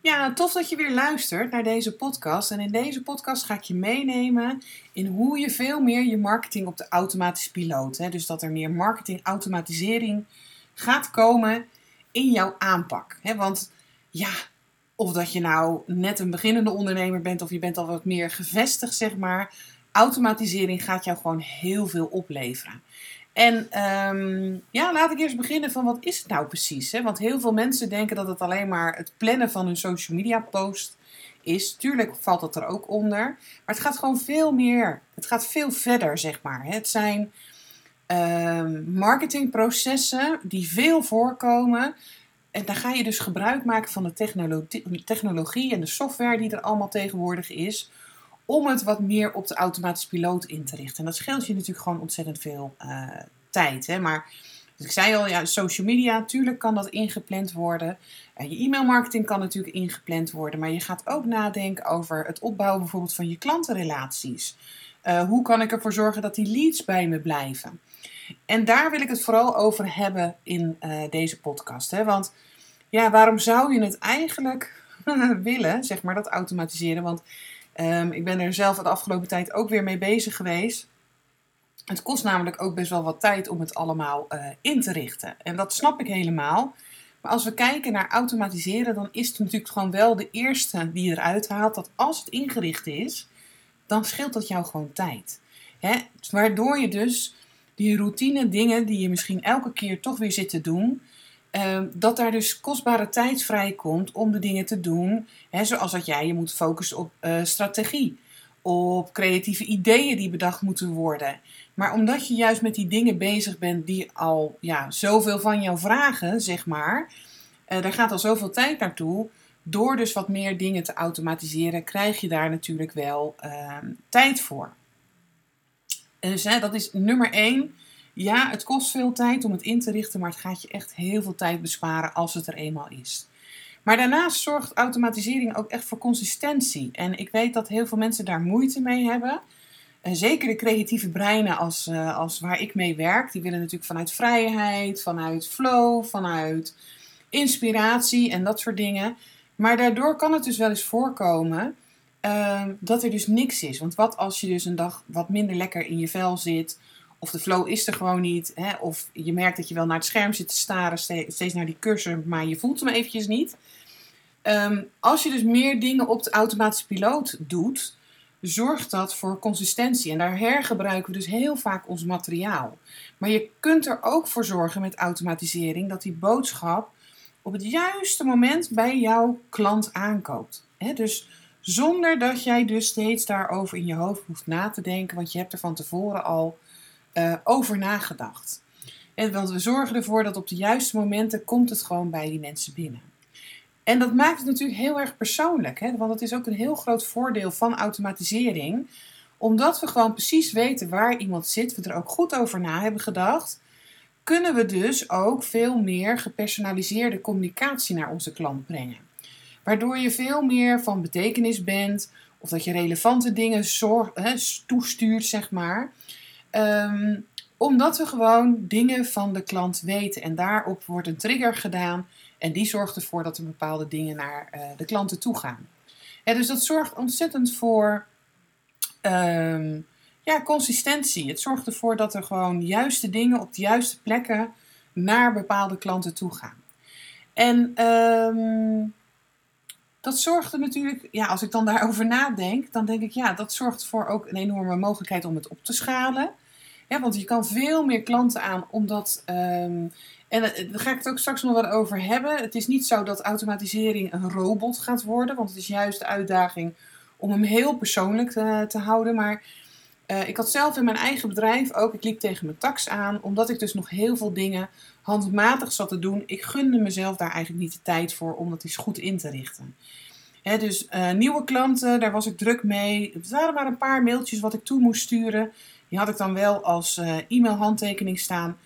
Ja, tof dat je weer luistert naar deze podcast. En in deze podcast ga ik je meenemen in hoe je veel meer je marketing op de automatische piloot. Hè, dus dat er meer marketing automatisering gaat komen in jouw aanpak. Hè, want ja, of dat je nou net een beginnende ondernemer bent of je bent al wat meer gevestigd, zeg maar. Automatisering gaat jou gewoon heel veel opleveren. En ehm, ja, laat ik eerst beginnen van wat is het nou precies? Hè? Want heel veel mensen denken dat het alleen maar het plannen van hun social media post is. Tuurlijk valt dat er ook onder. Maar het gaat gewoon veel meer. Het gaat veel verder, zeg maar. Het zijn um, marketingprocessen die veel voorkomen. En dan ga je dus gebruik maken van de technologie, technologie en de software die er allemaal tegenwoordig is om het wat meer op de automatische piloot in te richten. En dat scheelt je natuurlijk gewoon ontzettend veel uh, tijd. Hè? Maar ik zei al, ja, social media, natuurlijk kan dat ingepland worden. Uh, je e-mailmarketing kan natuurlijk ingepland worden. Maar je gaat ook nadenken over het opbouwen bijvoorbeeld van je klantenrelaties. Uh, hoe kan ik ervoor zorgen dat die leads bij me blijven? En daar wil ik het vooral over hebben in deze podcast. Hè? Want ja, waarom zou je het eigenlijk willen, zeg maar, dat automatiseren? Want Um, ik ben er zelf de afgelopen tijd ook weer mee bezig geweest. Het kost namelijk ook best wel wat tijd om het allemaal uh, in te richten. En dat snap ik helemaal. Maar als we kijken naar automatiseren, dan is het natuurlijk gewoon wel de eerste die eruit haalt dat als het ingericht is, dan scheelt dat jou gewoon tijd. Hè? Waardoor je dus die routine dingen die je misschien elke keer toch weer zit te doen, Ehm, dat daar dus kostbare tijd vrijkomt om de dingen te doen. Hè, zoals dat jij je moet focussen op uh, strategie, op creatieve ideeën die bedacht moeten worden. Maar omdat je juist met die dingen bezig bent die al ja, zoveel van jou vragen, zeg maar, uh, daar gaat al zoveel tijd naartoe. Door dus wat meer dingen te automatiseren, krijg je daar natuurlijk wel uh, tijd voor. Dus hè, dat is nummer één ja, het kost veel tijd om het in te richten, maar het gaat je echt heel veel tijd besparen als het er eenmaal is. Maar daarnaast zorgt automatisering ook echt voor consistentie. En ik weet dat heel veel mensen daar moeite mee hebben. En zeker de creatieve breinen als, uh, als waar ik mee werk, die willen natuurlijk vanuit vrijheid, vanuit flow, vanuit inspiratie en dat soort dingen. Maar daardoor kan het dus wel eens voorkomen uh, dat er dus niks is. Want wat als je dus een dag wat minder lekker in je vel zit, of de flow is er gewoon niet. Hè? Of je merkt dat je wel naar het scherm zit te staren, steeds naar die cursor, maar je voelt hem eventjes niet. Um, als je dus meer dingen op de automatische piloot doet, zorgt dat voor consistentie. En daar hergebruiken we dus heel vaak ons materiaal. Maar je kunt er ook voor zorgen met automatisering dat die boodschap op het juiste moment bij jouw klant aankoopt. Dus zonder dat jij dus steeds daarover in je hoofd hoeft na te denken, want je hebt er van tevoren al uh, over nagedacht. En want we zorgen ervoor dat op de juiste momenten komt het gewoon bij die mensen binnen. En dat maakt het natuurlijk heel erg persoonlijk, hè? want het is ook een heel groot voordeel van automatisering, omdat we gewoon precies weten waar iemand zit, we er ook goed over na hebben gedacht, kunnen we dus ook veel meer gepersonaliseerde communicatie naar onze klant brengen. Waardoor je veel meer van betekenis bent, of dat je relevante dingen zorg, hè, toestuurt, zeg maar. Um, omdat we gewoon dingen van de klant weten en daarop wordt een trigger gedaan en die zorgt ervoor dat er bepaalde dingen naar uh, de klanten toe gaan. Dus dat zorgt ontzettend voor um, ja, consistentie. Het zorgt ervoor dat er gewoon juiste dingen op de juiste plekken naar bepaalde klanten toe gaan. En um, dat zorgt er natuurlijk, ja, als ik dan daarover nadenk, dan denk ik, ja, dat zorgt voor ook een enorme mogelijkheid om het op te schalen. Ja, want je kan veel meer klanten aan, omdat. Um, en daar ga ik het ook straks nog wat over hebben. Het is niet zo dat automatisering een robot gaat worden, want het is juist de uitdaging om hem heel persoonlijk te, te houden. Maar ik had zelf in mijn eigen bedrijf ook, ik liep tegen mijn tax aan, omdat ik dus nog heel veel dingen handmatig zat te doen. Ik gunde mezelf daar eigenlijk niet de tijd voor om dat eens goed in te richten. dus nieuwe klanten, daar was ik druk mee. Het waren maar een paar mailtjes wat ik toe moest sturen. Die had ik dan wel als e-mail handtekening staan.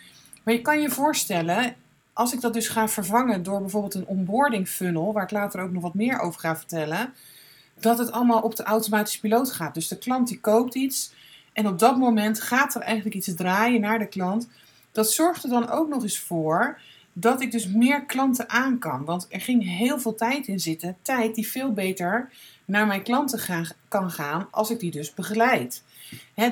Maar je kan je voorstellen, als ik dat dus ga vervangen door bijvoorbeeld een onboarding funnel, waar ik later ook nog wat meer over ga vertellen, dat het allemaal op de automatische piloot gaat. Dus de klant die koopt iets en op dat moment gaat er eigenlijk iets draaien naar de klant. Dat zorgt er dan ook nog eens voor dat ik dus meer klanten aan kan. Want er ging heel veel tijd in zitten. Tijd die veel beter naar mijn klanten kan gaan als ik die dus begeleid.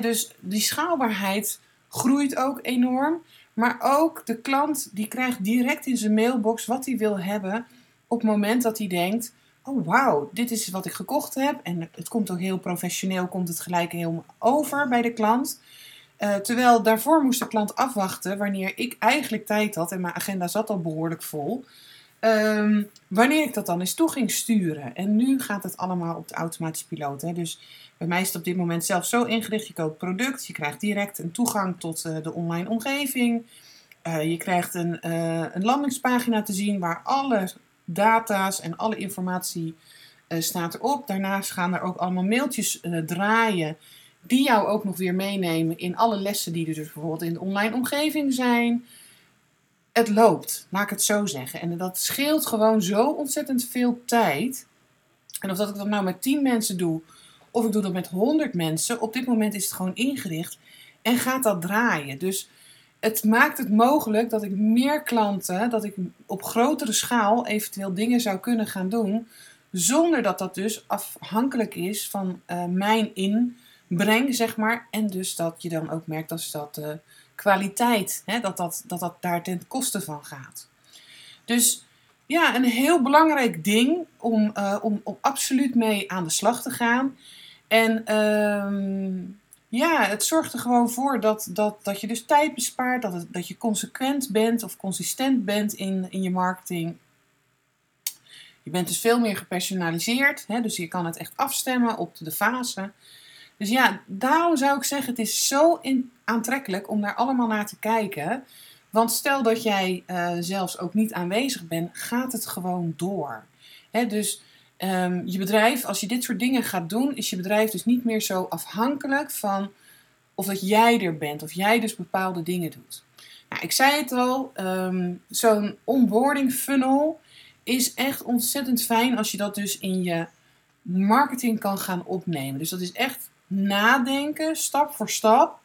dus die schaalbaarheid groeit ook enorm. Maar ook de klant die krijgt direct in zijn mailbox wat hij wil hebben op het moment dat hij denkt: oh wauw, dit is wat ik gekocht heb. En het komt ook heel professioneel, komt het gelijk helemaal over bij de klant. Uh, terwijl daarvoor moest de klant afwachten wanneer ik eigenlijk tijd had en mijn agenda zat al behoorlijk vol. Um, wanneer ik dat dan eens toe ging sturen. En nu gaat het allemaal op de automatische piloot. Hè. Dus bij mij is het op dit moment zelf zo ingericht. Je koopt product, je krijgt direct een toegang tot uh, de online omgeving. Uh, je krijgt een, een landingspagina te zien waar alle data's en alle informatie staat erop. Daarnaast gaan er ook allemaal mailtjes draaien die jou ook nog weer meenemen in alle lessen die er dus bijvoorbeeld in de online omgeving zijn het loopt, laat ik het zo zeggen. En dat scheelt gewoon zo ontzettend veel tijd. En of dat ik dat nou met 10 mensen doe, of ik doe dat met 100 mensen, op dit moment is het gewoon ingericht en gaat dat draaien. Dus het maakt het mogelijk dat ik meer klanten, dat ik op grotere schaal eventueel dingen zou kunnen gaan doen, zonder dat dat dus afhankelijk is van uh, mijn inbreng, zeg maar. En dus dat je dan ook merkt dat dat. Uh, kwaliteit, hè, dat, dat, dat dat daar ten koste van gaat. Dus ja, een heel belangrijk ding om, uh, om, om absoluut mee aan de slag te gaan. En ehm, ja, het zorgt er gewoon voor dat, dat, dat je dus tijd bespaart, dat, het, dat je consequent bent of consistent bent in, in je marketing. Je bent dus veel meer gepersonaliseerd, hè, dus je kan het echt afstemmen op de fase. Dus ja, daarom zou ik zeggen, het is zo aantrekkelijk om daar allemaal naar te kijken. Want stel dat jij uh, zelfs ook niet aanwezig bent, gaat het gewoon door. Hè, dus um, je bedrijf, als je dit soort dingen gaat doen, is je bedrijf dus niet meer zo afhankelijk van of dat jij er bent, of jij dus bepaalde dingen doet. Nou, ik zei het al, um, zo'n onboarding funnel is echt ontzettend fijn als je dat dus in je marketing kan gaan opnemen. Dus dat is echt nadenken, stap voor stap.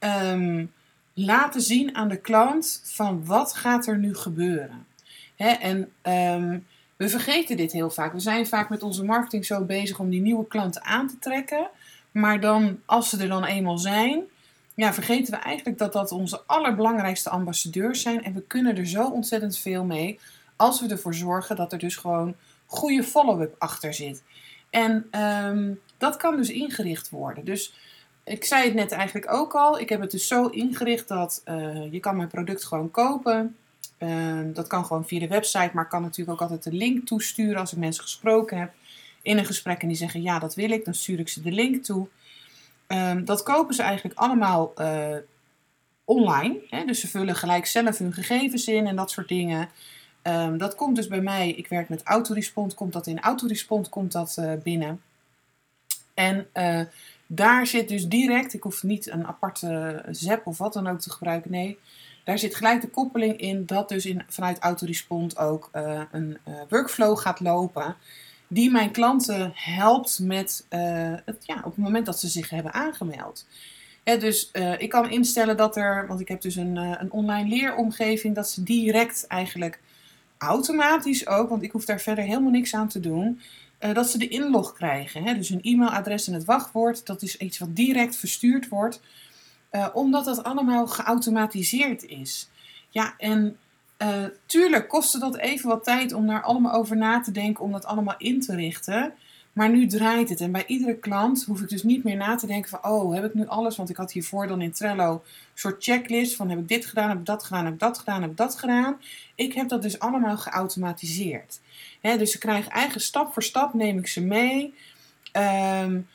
Um, laten zien aan de klant van wat gaat er nu gebeuren. Hè, en um, we vergeten dit heel vaak. We zijn vaak met onze marketing zo bezig om die nieuwe klanten aan te trekken. Maar dan, als ze er dan eenmaal zijn, ja, vergeten we eigenlijk dat dat onze allerbelangrijkste ambassadeurs zijn. En we kunnen er zo ontzettend veel mee als we ervoor zorgen dat er dus gewoon goede follow-up achter zit. En um, dat kan dus ingericht worden. Dus ik zei het net eigenlijk ook al. Ik heb het dus zo ingericht dat uh, je kan mijn product gewoon kopen. Uh, dat kan gewoon via de website, maar ik kan natuurlijk ook altijd de link toesturen als ik mensen gesproken heb in een gesprek en die zeggen ja, dat wil ik. Dan stuur ik ze de link toe. Um, dat kopen ze eigenlijk allemaal uh, online. Hè? Dus ze vullen gelijk zelf hun gegevens in en dat soort dingen. Um, dat komt dus bij mij, ik werk met Autorespond, komt dat in Autorespond komt dat uh, binnen. En uh, daar zit dus direct, ik hoef niet een aparte zap of wat dan ook te gebruiken, nee. Daar zit gelijk de koppeling in dat dus in, vanuit Autorespond ook uh, een uh, workflow gaat lopen. Die mijn klanten helpt met het, ja, op het moment dat ze zich hebben aangemeld. Dus ik kan instellen dat er, want ik heb dus een, een online leeromgeving, dat ze direct eigenlijk automatisch ook, want ik hoef daar verder helemaal niks aan te doen, uh, dat ze de inlog krijgen. Hè? Dus hun e-mailadres en het wachtwoord, dat is iets wat direct verstuurd wordt, uh, omdat dat allemaal geautomatiseerd is. Ja, en uh, tuurlijk kostte dat even wat tijd om daar allemaal over na te denken, om dat allemaal in te richten. Maar nu draait het. En bij iedere klant hoef ik dus niet meer na te denken van... oh, heb ik nu alles? Want ik had hiervoor dan in Trello een soort checklist van... heb ik dit gedaan, heb ik dat gedaan, heb ik dat gedaan, heb ik dat gedaan. Ik heb dat dus allemaal geautomatiseerd. dus ze krijgen eigen stap voor stap, neem ik ze mee. Um,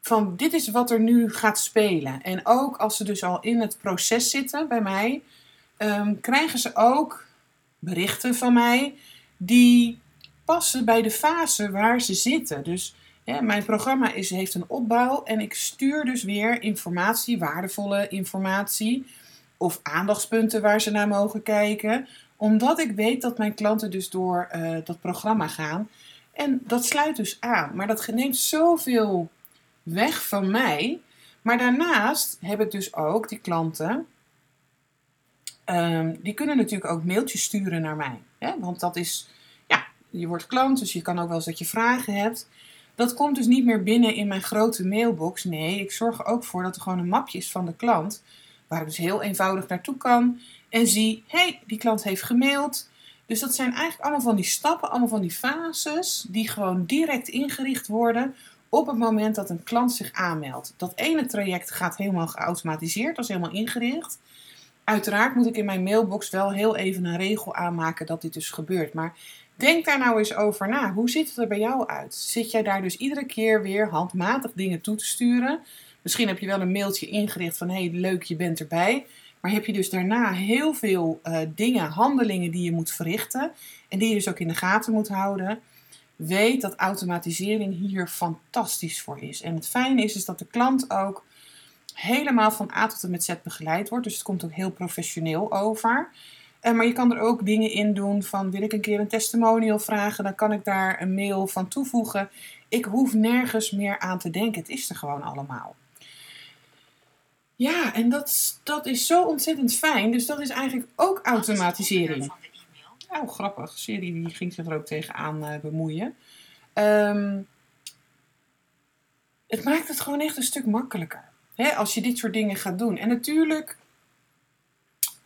van dit is wat er nu gaat spelen. En ook als ze dus al in het proces zitten bij mij, ehm, krijgen ze ook berichten van mij die passen bij de fase waar ze zitten. Dus mijn programma is, heeft een opbouw en ik stuur dus weer informatie, waardevolle informatie of aandachtspunten waar ze naar mogen kijken. Omdat ik weet dat mijn klanten dus door uh, dat programma gaan. En dat sluit dus aan. Maar dat neemt zoveel weg van mij. Maar daarnaast heb ik dus ook die klanten. Um, die kunnen natuurlijk ook mailtjes sturen naar mij. Hè? Want dat is, je wordt klant, dus je kan ook wel eens dat je vragen hebt. Dat komt dus niet meer binnen in mijn grote mailbox. Nee, ik zorg er ook voor dat er gewoon een mapje is van de klant. Waar ik dus heel eenvoudig naartoe kan. En zie, hé, hey, die klant heeft gemaild. Dus dat zijn eigenlijk allemaal van die stappen, allemaal van die fases. Die gewoon direct ingericht worden op het moment dat een klant zich aanmeldt. Dat ene traject gaat helemaal geautomatiseerd, dat is helemaal ingericht. Uiteraard moet ik in mijn mailbox wel heel even een regel aanmaken dat dit dus gebeurt. Maar denk daar nou eens over na. Hoe ziet het er bij jou uit? Zit jij daar dus iedere keer weer handmatig dingen toe te sturen? Misschien heb je wel een mailtje ingericht van hey, leuk, je bent erbij. Maar heb je dus daarna heel veel uh, dingen, handelingen die je moet verrichten. En die je dus ook in de gaten moet houden weet dat automatisering hier fantastisch voor is. En het fijne is, is dat de klant ook helemaal van A tot en met Z begeleid wordt. Dus het komt ook heel professioneel over. Uh, maar je kan er ook dingen in doen van wil ik een keer een testimonial vragen, dan kan ik daar een mail van toevoegen. Ik hoef nergens meer aan te denken. Het is er gewoon allemaal. Ja, en dat, dat is zo ontzettend fijn. Dus dat is eigenlijk ook automatisering. Oh, grappig. Siri die ging zich er ook tegenaan uh, bemoeien. Um, het maakt het gewoon echt een stuk makkelijker. Hè, als je dit soort dingen gaat doen. En natuurlijk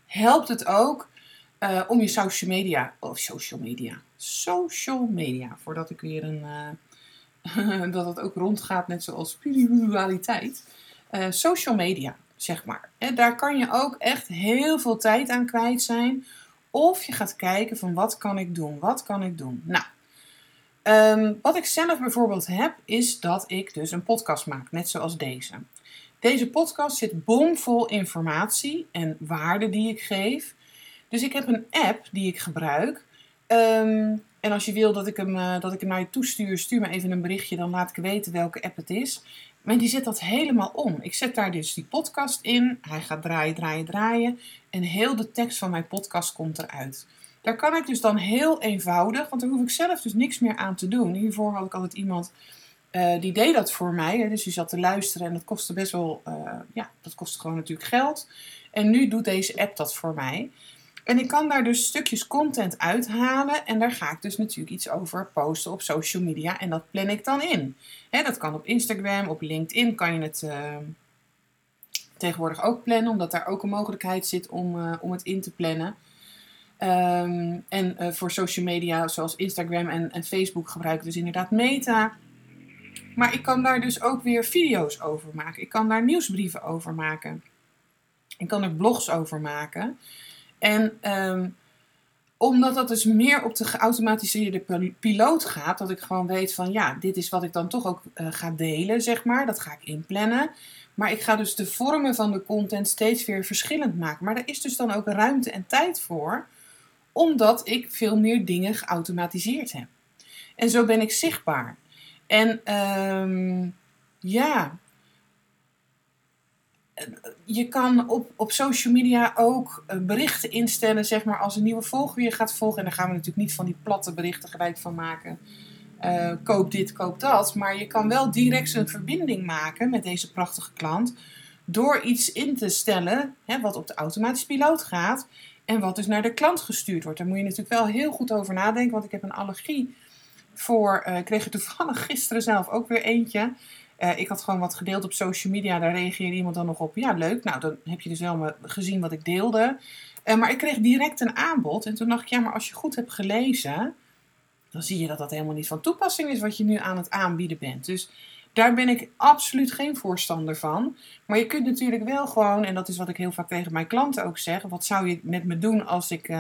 helpt het ook uh, om je social media. Of social media. Social media. Voordat ik weer een. Uh, dat het ook rondgaat, net zoals spiritualiteit. social media, zeg maar. Hè, daar kan je ook echt heel veel tijd aan kwijt zijn of je gaat kijken van wat kan ik doen? Wat kan ik doen? Nou, um, wat ik zelf bijvoorbeeld heb, is dat ik dus een podcast maak, net zoals deze. Deze podcast zit bomvol informatie en waarden die ik geef. Dus ik heb een app die ik gebruik. Um, en als je wil dat ik, hem, uh, dat ik hem naar je toestuur, stuur me even een berichtje, dan laat ik weten welke app het is. Maar die zet dat helemaal om. Ik zet daar dus die podcast in. Hij gaat draaien, draaien, draaien. En heel de tekst van mijn podcast komt eruit. Daar kan ik dus dan heel eenvoudig, want daar hoef ik zelf dus niks meer aan te doen. Hiervoor had ik altijd iemand uh, die deed dat voor mij. Hè. Dus die zat te luisteren en dat kostte best wel, uh, ja, dat kostte gewoon natuurlijk geld. En nu doet deze app dat voor mij. En ik kan daar dus stukjes content uithalen en daar ga ik dus natuurlijk iets over posten op social media en dat plan ik dan in. dat kan op Instagram, op LinkedIn kan je het uh, tegenwoordig ook plannen, omdat daar ook een mogelijkheid zit om, uh, om het in te plannen. Um, en uh, voor social media zoals Instagram en, en Facebook gebruik ik dus inderdaad Meta. Maar ik kan daar dus ook weer video's over maken. Ik kan daar nieuwsbrieven over maken. Ik kan er blogs over maken. En um, omdat dat dus meer op de geautomatiseerde piloot gaat, dat ik gewoon weet van ja, dit is wat ik dan toch ook uh, ga delen, zeg maar. Dat ga ik inplannen. Maar ik ga dus de vormen van de content steeds weer verschillend maken. Maar daar is dus dan ook ruimte en tijd voor, omdat ik veel meer dingen geautomatiseerd heb. En zo ben ik zichtbaar. En um, ja, je kan op, op social media ook eh, berichten instellen, zeg maar, als een nieuwe volger je gaat volgen. En daar gaan we natuurlijk niet van die platte berichten gelijk van maken. Uh, koop dit, koop dat. Maar je kan wel direct een verbinding maken met deze prachtige klant. Door iets in te stellen hè, wat op de automatische piloot gaat. En wat dus naar de klant gestuurd wordt. Daar moet je natuurlijk wel heel goed over nadenken. Want ik heb een allergie voor. Uh, ik kreeg er toevallig gisteren zelf ook weer eentje. Uh, ik had gewoon wat gedeeld op social media. Daar reageerde iemand dan nog op. Ja, leuk. Nou, dan heb je dus wel gezien wat ik deelde. Uh, maar ik kreeg direct een aanbod. En toen dacht ik, ja, maar als je goed hebt gelezen, dan zie je dat dat helemaal niet van toepassing is wat je nu aan het aanbieden bent. Dus daar ben ik absoluut geen voorstander van. Maar je kunt natuurlijk wel gewoon, en dat is wat ik heel vaak tegen mijn klanten ook zeg. Wat zou je met me doen als ik, uh,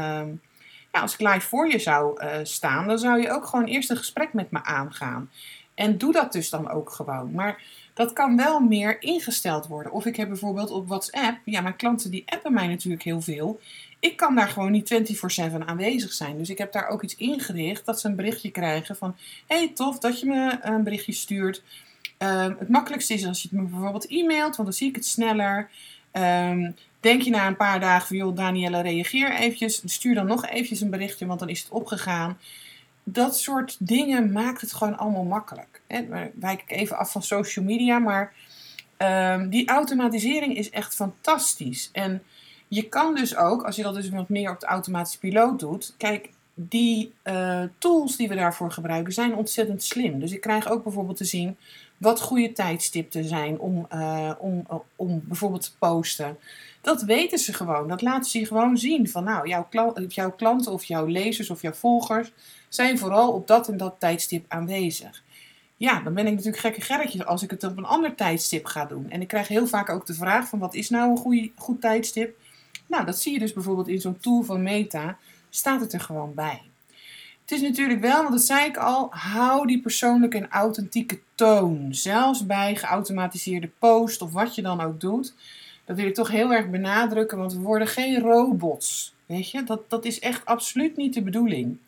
ja, als ik live voor je zou staan? Dan zou je ook gewoon eerst een gesprek met me aangaan. En doe dat dus dan ook gewoon. Maar dat kan wel meer ingesteld worden. Of ik heb bijvoorbeeld op WhatsApp, ja, mijn klanten die appen mij natuurlijk heel veel. Ik kan daar gewoon niet 24/7 aanwezig zijn. Dus ik heb daar ook iets ingericht dat ze een berichtje krijgen van: hey, tof dat je me een berichtje stuurt. Ehm, het makkelijkste is als je het me bijvoorbeeld e-mailt, want dan zie ik het sneller. Ehm, denk je na een paar dagen joh, reageer eventjes. Stuur dan nog eventjes een berichtje, want dan is het opgegaan. Dat soort dingen maakt het gewoon allemaal makkelijk. Hè? Wijk ik even af van social media, maar ehm, die automatisering is echt fantastisch. En je kan dus ook, als je dat dus wat meer op de automatische piloot doet, kijk, die uh, tools die we daarvoor gebruiken zijn ontzettend slim. Dus ik krijg ook bijvoorbeeld te zien wat goede tijdstipten zijn om, uh, om, om bijvoorbeeld te posten. Dat weten ze gewoon. Dat laten ze gewoon zien. Van nou, jouw, jouw klanten of jouw lezers of jouw volgers zijn vooral op dat en dat tijdstip aanwezig. Ja, dan ben ik natuurlijk gekke gerritjes als ik het op een ander tijdstip ga doen. En ik krijg heel vaak ook de vraag van wat is nou een goede, goed tijdstip? Nou, dat zie je dus bijvoorbeeld in zo'n tool van Meta. Staat het er gewoon bij. Het is natuurlijk wel, want dat zei ik al, hou die persoonlijke en authentieke toon. Zelfs bij geautomatiseerde post of wat je dan ook doet. Dat wil ik toch heel erg benadrukken, want we worden geen robots. Weet je, dat, dat is echt absoluut niet de bedoeling.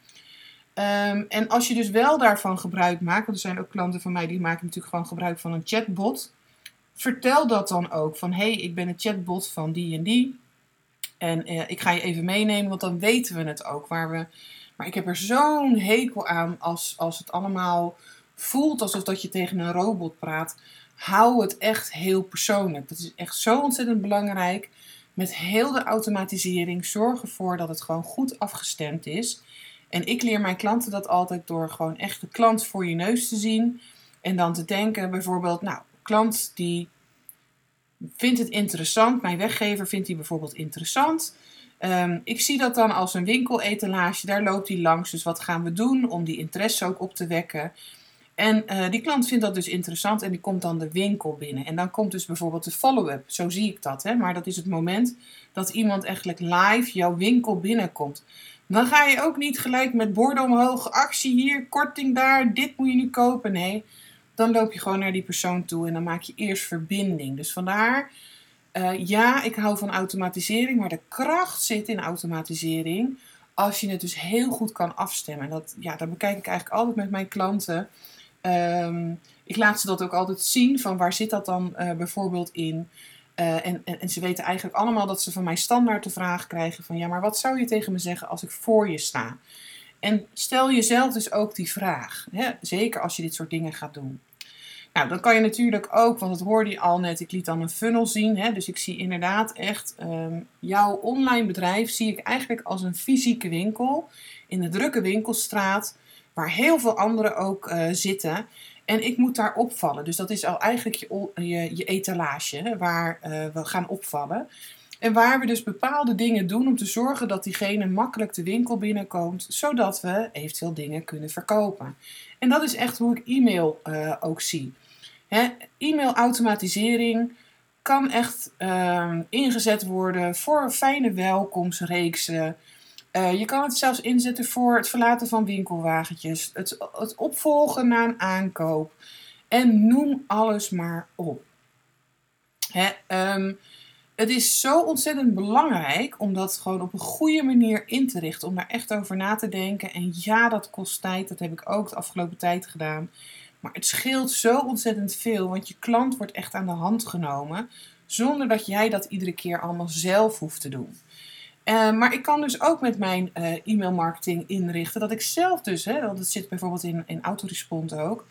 Ehm, en als je dus wel daarvan gebruik maakt, want er zijn ook klanten van mij die maken natuurlijk gewoon gebruik van een chatbot. Vertel dat dan ook van hey, ik ben een chatbot van die en die. En eh, ik ga je even meenemen, want dan weten we het ook waar we maar ik heb er zo'n hekel aan als, als het allemaal voelt alsof dat je tegen een robot praat. Hou het echt heel persoonlijk. Dat is echt zo ontzettend belangrijk. Met heel de automatisering zorg ervoor dat het gewoon goed afgestemd is. En ik leer mijn klanten dat altijd door gewoon echt de klant voor je neus te zien. En dan te denken bijvoorbeeld, nou, klant die vindt het interessant. Mijn weggever vindt die bijvoorbeeld interessant. Um, ik zie dat dan als een winkeletalage, daar loopt hij langs. Dus wat gaan we doen om die interesse ook op te wekken? En uh, die klant vindt dat dus interessant en die komt dan de winkel binnen. En dan komt dus bijvoorbeeld de follow-up. Zo zie ik dat. Hè? Maar dat is het moment dat iemand eigenlijk live jouw winkel binnenkomt. Dan ga je ook niet gelijk met borden omhoog, actie hier, korting daar, dit moet je nu kopen. Nee, dan loop je gewoon naar die persoon toe en dan maak je eerst verbinding. Dus vandaar uh, ja, ik hou van automatisering, maar de kracht zit in automatisering als je het dus heel goed kan afstemmen. Dat, ja, dat bekijk ik eigenlijk altijd met mijn klanten. Um, ik laat ze dat ook altijd zien, van waar zit dat dan uh, bijvoorbeeld in. Uh, en, en, ze weten eigenlijk allemaal dat ze van mij standaard de vraag krijgen van ja, maar wat zou je tegen me zeggen als ik voor je sta? En stel jezelf dus ook die vraag, hè? zeker als je dit soort dingen gaat doen. Nou, dan kan je natuurlijk ook, want dat hoorde je al net, ik liet dan een funnel zien. Hè, dus ik zie inderdaad echt um, jouw online bedrijf zie ik eigenlijk als een fysieke winkel in de drukke winkelstraat, waar heel veel anderen ook uh, zitten. En ik moet daar opvallen. Dus dat is al eigenlijk je, je, etalage waar uh, we gaan opvallen. En waar we dus bepaalde dingen doen om te zorgen dat diegene makkelijk de winkel binnenkomt, zodat we eventueel dingen kunnen verkopen. En dat is echt hoe ik e-mail uh, ook zie. E-mail-automatisering kan echt uh, ingezet worden voor fijne welkomstreeksen. Uh, je kan het zelfs inzetten voor het verlaten van winkelwagentjes, het, het opvolgen na een aankoop. En noem alles maar op. Hè, um, het is zo ontzettend belangrijk om dat gewoon op een goede manier in te richten. Om daar echt over na te denken. En ja, dat kost tijd. Dat heb ik ook de afgelopen tijd gedaan. Maar het scheelt zo ontzettend veel, want je klant wordt echt aan de hand genomen, zonder dat jij dat iedere keer allemaal zelf hoeft te doen. Uh, maar ik kan dus ook met mijn uh, e-mailmarketing inrichten dat ik zelf dus, hè, want het zit bijvoorbeeld in, in Autorespond ook,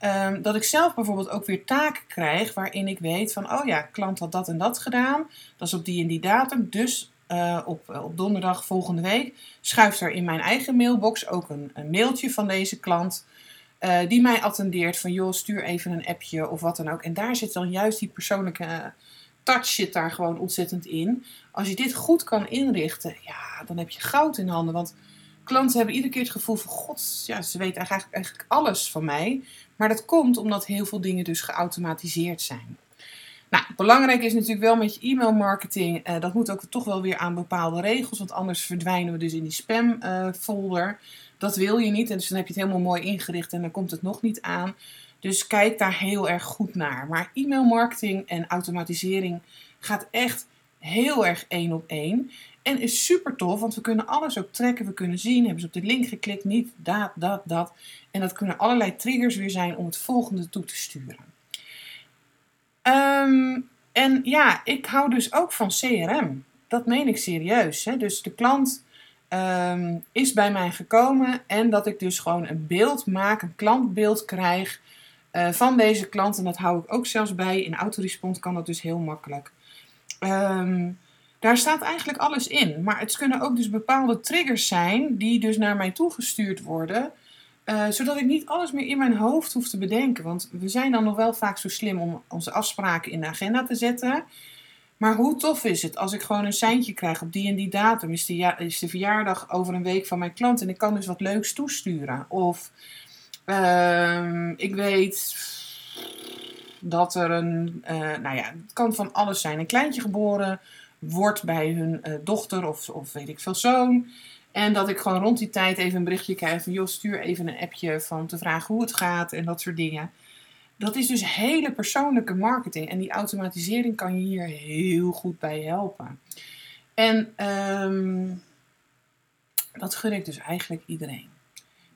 um, dat ik zelf bijvoorbeeld ook weer taken krijg waarin ik weet van, oh ja, klant had dat en dat gedaan, dat is op die en die datum, dus uh, op, op donderdag volgende week schuift er in mijn eigen mailbox ook een, een mailtje van deze klant die mij attendeert van joh, stuur even een appje of wat dan ook. En daar zit dan juist die persoonlijke touch zit daar gewoon ontzettend in. Als je dit goed kan inrichten, ja, dan heb je goud in handen. Want klanten hebben iedere keer het gevoel van god, ja, ze weten eigenlijk, eigenlijk alles van mij. Maar dat komt omdat heel veel dingen dus geautomatiseerd zijn. Nou, belangrijk is natuurlijk wel met je e-mail marketing. Uh, dat moet ook toch wel weer aan bepaalde regels. Want anders verdwijnen we dus in die spam uh, folder. Dat wil je niet. En dus dan heb je het helemaal mooi ingericht en dan komt het nog niet aan. Dus kijk daar heel erg goed naar. Maar e-mailmarketing en automatisering gaat echt heel erg één op één. En is super tof, want we kunnen alles ook trekken. We kunnen zien, hebben ze op de link geklikt, niet dat, dat, dat. En dat kunnen allerlei triggers weer zijn om het volgende toe te sturen. Ehm, en ja, ik hou dus ook van CRM. Dat meen ik serieus. Hè? Dus de klant ehm, is bij mij gekomen en dat ik dus gewoon een beeld maak, een klantbeeld krijg uh, van deze klant. En dat hou ik ook zelfs bij. In Autorespond kan dat dus heel makkelijk. Um, daar staat eigenlijk alles in. Maar het kunnen ook dus bepaalde triggers zijn die dus naar mij toegestuurd worden. Uh, zodat ik niet alles meer in mijn hoofd hoef te bedenken. Want we zijn dan nog wel vaak zo slim om onze afspraken in de agenda te zetten. Maar hoe tof is het als ik gewoon een seintje krijg op die en die datum? Is de, is de verjaardag over een week van mijn klant en ik kan dus wat leuks toesturen. Of uh, ik weet dat er een, uh, nou ja, het kan van alles zijn. Een kleintje geboren wordt bij hun uh, dochter of, of weet ik veel zoon. En dat ik gewoon rond die tijd even een berichtje krijg van... joh, stuur even een appje van te vragen hoe het gaat en dat soort dingen. Dat is dus hele persoonlijke marketing. En die automatisering kan je hier heel goed bij helpen. En um, dat gun ik dus eigenlijk iedereen.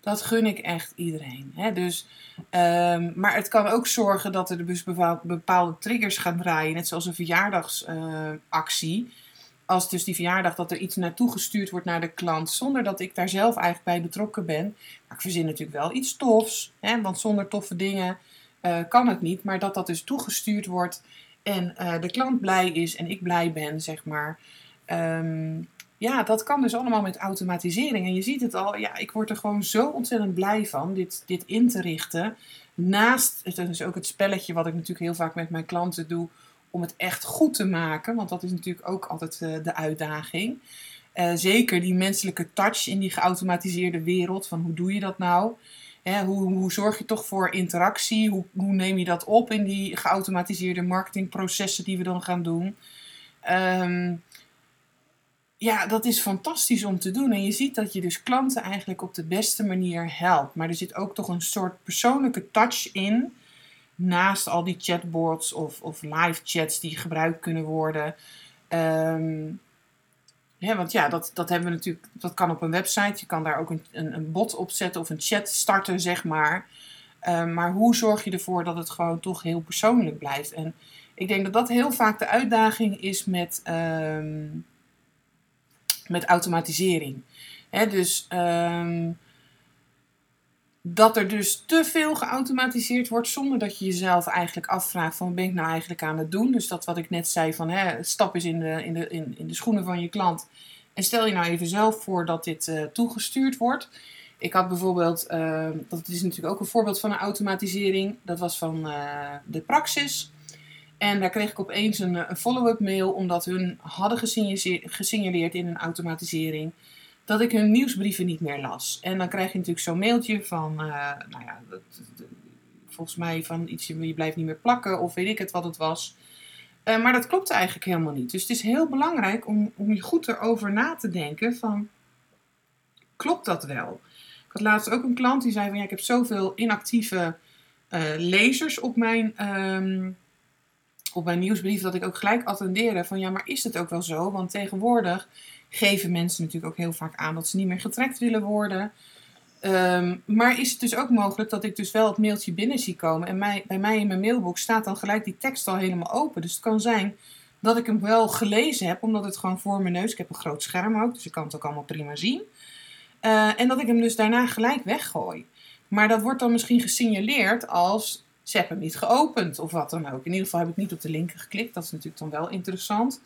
Dat gun ik echt iedereen. Hè? Dus, um, maar het kan ook zorgen dat er dus bepaalde triggers gaan draaien. Net zoals een verjaardagsactie. Als dus die verjaardag dat er iets naartoe gestuurd wordt naar de klant. Zonder dat ik daar zelf eigenlijk bij betrokken ben. Maar ik verzin natuurlijk wel iets tofs. Hè? Want zonder toffe dingen uh, kan het niet. Maar dat dat dus toegestuurd wordt. En uh, de klant blij is en ik blij ben, zeg maar. Um, ja, dat kan dus allemaal met automatisering. En je ziet het al, ja, ik word er gewoon zo ontzettend blij van, dit, dit in te richten. Naast, het is ook het spelletje wat ik natuurlijk heel vaak met mijn klanten doe, om het echt goed te maken. Want dat is natuurlijk ook altijd uh, de uitdaging. Uh, zeker die menselijke touch in die geautomatiseerde wereld, van hoe doe je dat nou? Hè, hoe, hoe zorg je toch voor interactie? Hoe, hoe neem je dat op in die geautomatiseerde marketingprocessen die we dan gaan doen? Um, ja, dat is fantastisch om te doen. En je ziet dat je dus klanten eigenlijk op de beste manier helpt. Maar er zit ook toch een soort persoonlijke touch in. Naast al die chatbots of, of live chats die gebruikt kunnen worden. Um, ja, want ja, dat, dat hebben we natuurlijk. Dat kan op een website. Je kan daar ook een, een, een bot op zetten of een chat starten, zeg maar. Um, maar hoe zorg je ervoor dat het gewoon toch heel persoonlijk blijft? En ik denk dat dat heel vaak de uitdaging is met. Um, met automatisering. dus ehm, dat er dus te veel geautomatiseerd wordt zonder dat je jezelf eigenlijk afvraagt van ben ik nou eigenlijk aan het doen. Dus dat wat ik net zei van hè, stap eens in de, in, de, in, in de schoenen van je klant en stel je nou even zelf voor dat dit uh, toegestuurd wordt. Ik had bijvoorbeeld, uh, dat is natuurlijk ook een voorbeeld van een automatisering, dat was van uh, de Praxis. En daar kreeg ik opeens een, een follow-up mail, omdat hun hadden gesignaleerd in een automatisering dat ik hun nieuwsbrieven niet meer las. En dan krijg je natuurlijk zo'n mailtje van, uh, nou ja, volgens mij van iets, je blijft niet meer plakken of weet ik het wat het was. Uh, maar dat klopt eigenlijk helemaal niet. Dus het is heel belangrijk om, om je goed erover na te denken van, klopt dat wel? Ik had laatst ook een klant die zei van, ja, ik heb zoveel inactieve uh, lezers op mijn... Um, op mijn nieuwsbrief dat ik ook gelijk attendeerde van ja, maar is het ook wel zo? Want tegenwoordig geven mensen natuurlijk ook heel vaak aan dat ze niet meer getrekt willen worden. Um, maar is het dus ook mogelijk dat ik dus wel het mailtje binnen zie komen en bij mij in mijn mailbox staat dan gelijk die tekst al helemaal open. Dus het kan zijn dat ik hem wel gelezen heb, omdat het gewoon voor mijn neus, ik heb een groot scherm ook, dus ik kan het ook allemaal prima zien. Uh, en dat ik hem dus daarna gelijk weggooi. Maar dat wordt dan misschien gesignaleerd als ze hebben hem niet geopend of wat dan ook. In ieder geval heb ik niet op de link geklikt. Dat is natuurlijk dan wel interessant.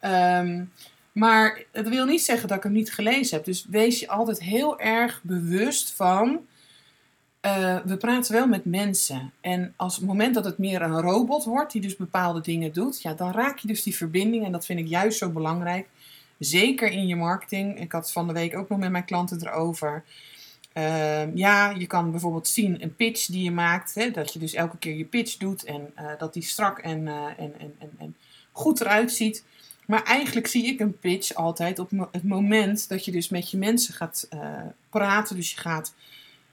Um, maar het wil niet zeggen dat ik hem niet gelezen heb. Dus wees je altijd heel erg bewust van. Uh, we praten wel met mensen. En als het moment dat het meer een robot wordt, die dus bepaalde dingen doet, ja, dan raak je dus die verbinding. En dat vind ik juist zo belangrijk. Zeker in je marketing. Ik had van de week ook nog met mijn klanten erover. Uh, ja, je kan bijvoorbeeld zien een pitch die je maakt. Hè, dat je dus elke keer je pitch doet en uh, dat die strak en, uh, en, en, en, en, goed eruit ziet. Maar eigenlijk zie ik een pitch altijd op het moment dat je dus met je mensen gaat praten. Dus je gaat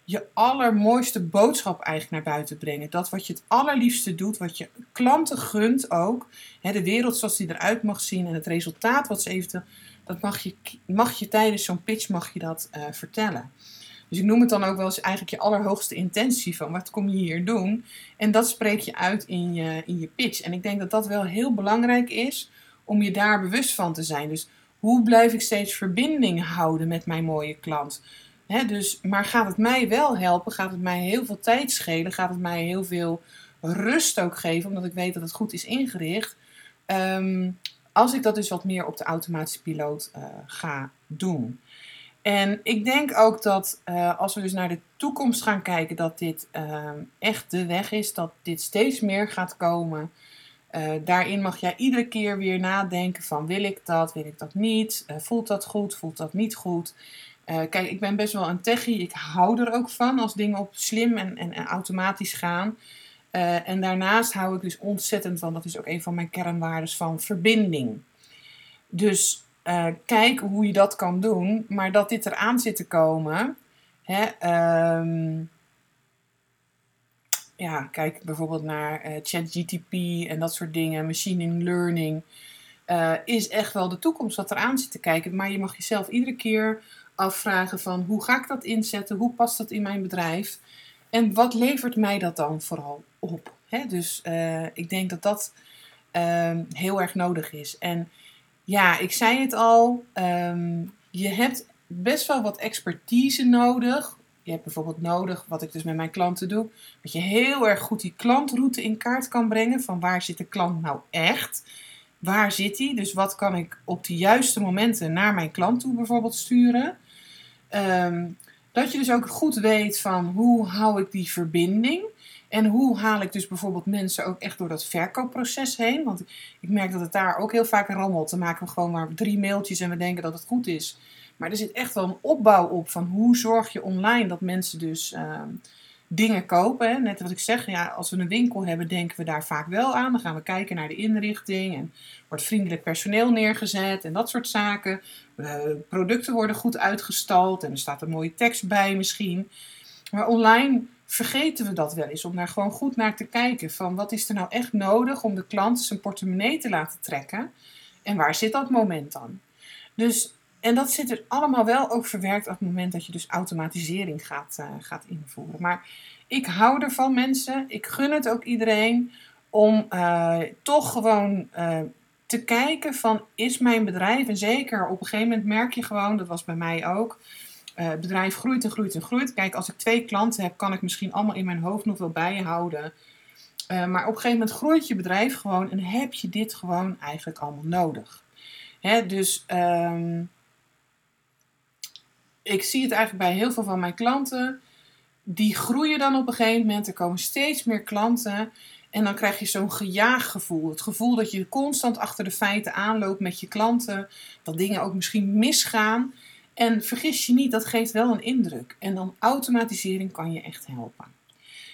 je allermooiste boodschap eigenlijk naar buiten brengen. Dat wat je het allerliefste doet, wat je klanten gunt ook. Hè, de wereld zoals die eruit mag zien en het resultaat wat ze eventueel... Dat mag je, mag je tijdens zo'n pitch mag je dat vertellen. Dus ik noem het dan ook wel eens eigenlijk je allerhoogste intentie van wat kom je hier doen. En dat spreek je uit in je, in je pitch. En ik denk dat dat wel heel belangrijk is om je daar bewust van te zijn. Dus hoe blijf ik steeds verbinding houden met mijn mooie klant? dus, maar gaat het mij wel helpen? Gaat het mij heel veel tijd schelen? Gaat het mij heel veel rust ook geven, omdat ik weet dat het goed is ingericht? Ehm, als ik dat dus wat meer op de automatische piloot uh, ga doen. En ik denk ook dat uh, als we dus naar de toekomst gaan kijken, dat dit uh, echt de weg is, dat dit steeds meer gaat komen. Uh, daarin mag jij iedere keer weer nadenken van wil ik dat, wil ik dat niet, voelt dat goed, voelt dat niet goed. kijk, ik ben best wel een techie, ik hou er ook van als dingen op slim en, en, en automatisch gaan. en daarnaast hou ik dus ontzettend van, dat is ook een van mijn kernwaarden, van verbinding. Dus uh, kijk hoe je dat kan doen. Maar dat dit eraan zit te komen. Hè, um, ja, kijk bijvoorbeeld naar uh, ChatGTP en dat soort dingen, machine learning. Uh, is echt wel de toekomst wat eraan zit te kijken. Maar je mag jezelf iedere keer afvragen van hoe ga ik dat inzetten? Hoe past dat in mijn bedrijf? En wat levert mij dat dan vooral op? Hè? Dus ik denk dat dat ehm, heel erg nodig is. En ja, ik zei het al. Ehm, je hebt best wel wat expertise nodig. Je hebt bijvoorbeeld nodig, wat ik dus met mijn klanten doe, dat je heel erg goed die klantroute in kaart kan brengen. Van waar zit de klant nou echt? Waar zit hij? Dus wat kan ik op de juiste momenten naar mijn klant toe bijvoorbeeld sturen? Ehm, dat je dus ook goed weet van hoe hou ik die verbinding. En hoe haal ik dus bijvoorbeeld mensen ook echt door dat verkoopproces heen? Want ik merk dat het daar ook heel vaak rommelt. Dan maken we gewoon maar drie mailtjes en we denken dat het goed is. Maar er zit echt wel een opbouw op van hoe zorg je online dat mensen dus ehm, dingen kopen. Net wat ik zeg, ja, als we een winkel hebben, denken we daar vaak wel aan. Dan gaan we kijken naar de inrichting en wordt vriendelijk personeel neergezet en dat soort zaken. Uh, producten worden goed uitgestald en er staat een mooie tekst bij misschien. Maar online vergeten we dat wel eens om daar gewoon goed naar te kijken. Van wat is er nou echt nodig om de klant zijn portemonnee te laten trekken? En waar zit dat moment dan? Dus, en dat zit er allemaal wel ook verwerkt op het moment dat je dus automatisering gaat, uh, gaat invoeren. Maar ik hou ervan mensen. Ik gun het ook iedereen om uh, toch gewoon uh, te kijken van is mijn bedrijf, en zeker op een gegeven moment merk je gewoon, dat was bij mij ook het bedrijf groeit en groeit en groeit. Kijk, als ik twee klanten heb, kan ik misschien allemaal in mijn hoofd nog wel bijhouden. Uh, maar op een gegeven moment groeit je bedrijf gewoon en heb je dit gewoon eigenlijk allemaal nodig. Hè, dus um, ik zie het eigenlijk bij heel veel van mijn klanten. Die groeien dan op een gegeven moment. Er komen steeds meer klanten. En dan krijg je zo'n gejaaggevoel. Het gevoel dat je constant achter de feiten aanloopt met je klanten. Dat dingen ook misschien misgaan. En vergis je niet, dat geeft wel een indruk. En dan automatisering kan je echt helpen.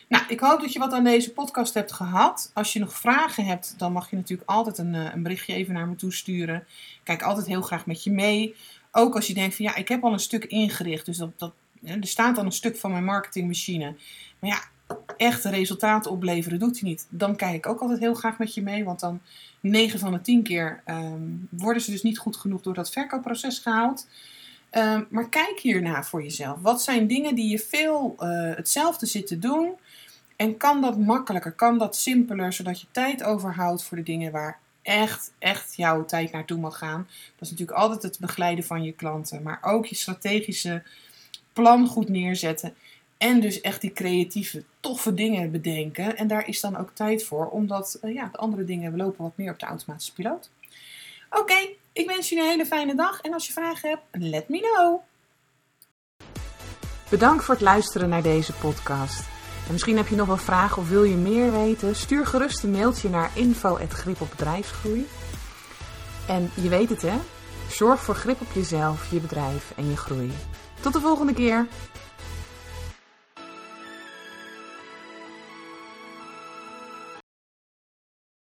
Nou, ik hoop dat je wat aan deze podcast hebt gehad. Als je nog vragen hebt, dan mag je natuurlijk altijd een, eh, een berichtje even naar me toe sturen. Ik kijk altijd heel graag met je mee. Ook als je denkt van ja, ik heb al een stuk ingericht. Dus dat, dat, er staat al een stuk van mijn marketingmachine. Maar ja, echt resultaten opleveren doet hij niet. Dan kijk ik ook altijd heel graag met je mee. Want dan 9 van de 10 keer um, worden ze dus niet goed genoeg door dat verkoopproces gehaald. Um, maar kijk hierna voor jezelf. Wat zijn dingen die je veel uh, hetzelfde zit te doen? En kan dat makkelijker? Kan dat simpeler? Zodat je tijd overhoudt voor de dingen waar echt, echt jouw tijd naartoe mag gaan. Dat is natuurlijk altijd het begeleiden van je klanten. Maar ook je strategische plan goed neerzetten. En dus echt die creatieve, toffe dingen bedenken. En daar is dan ook tijd voor. Omdat uh, ja, de andere dingen lopen wat meer op de automatische piloot. Oké, ik wens je een hele fijne dag en als je vragen hebt, let me know. Bedankt voor het luisteren naar deze podcast. En misschien heb je nog wel vragen of wil je meer weten? Stuur gerust een mailtje naar info.grip op bedrijfsgroei. En je weet het hè, zorg voor grip op jezelf, je bedrijf en je groei. Tot de volgende keer!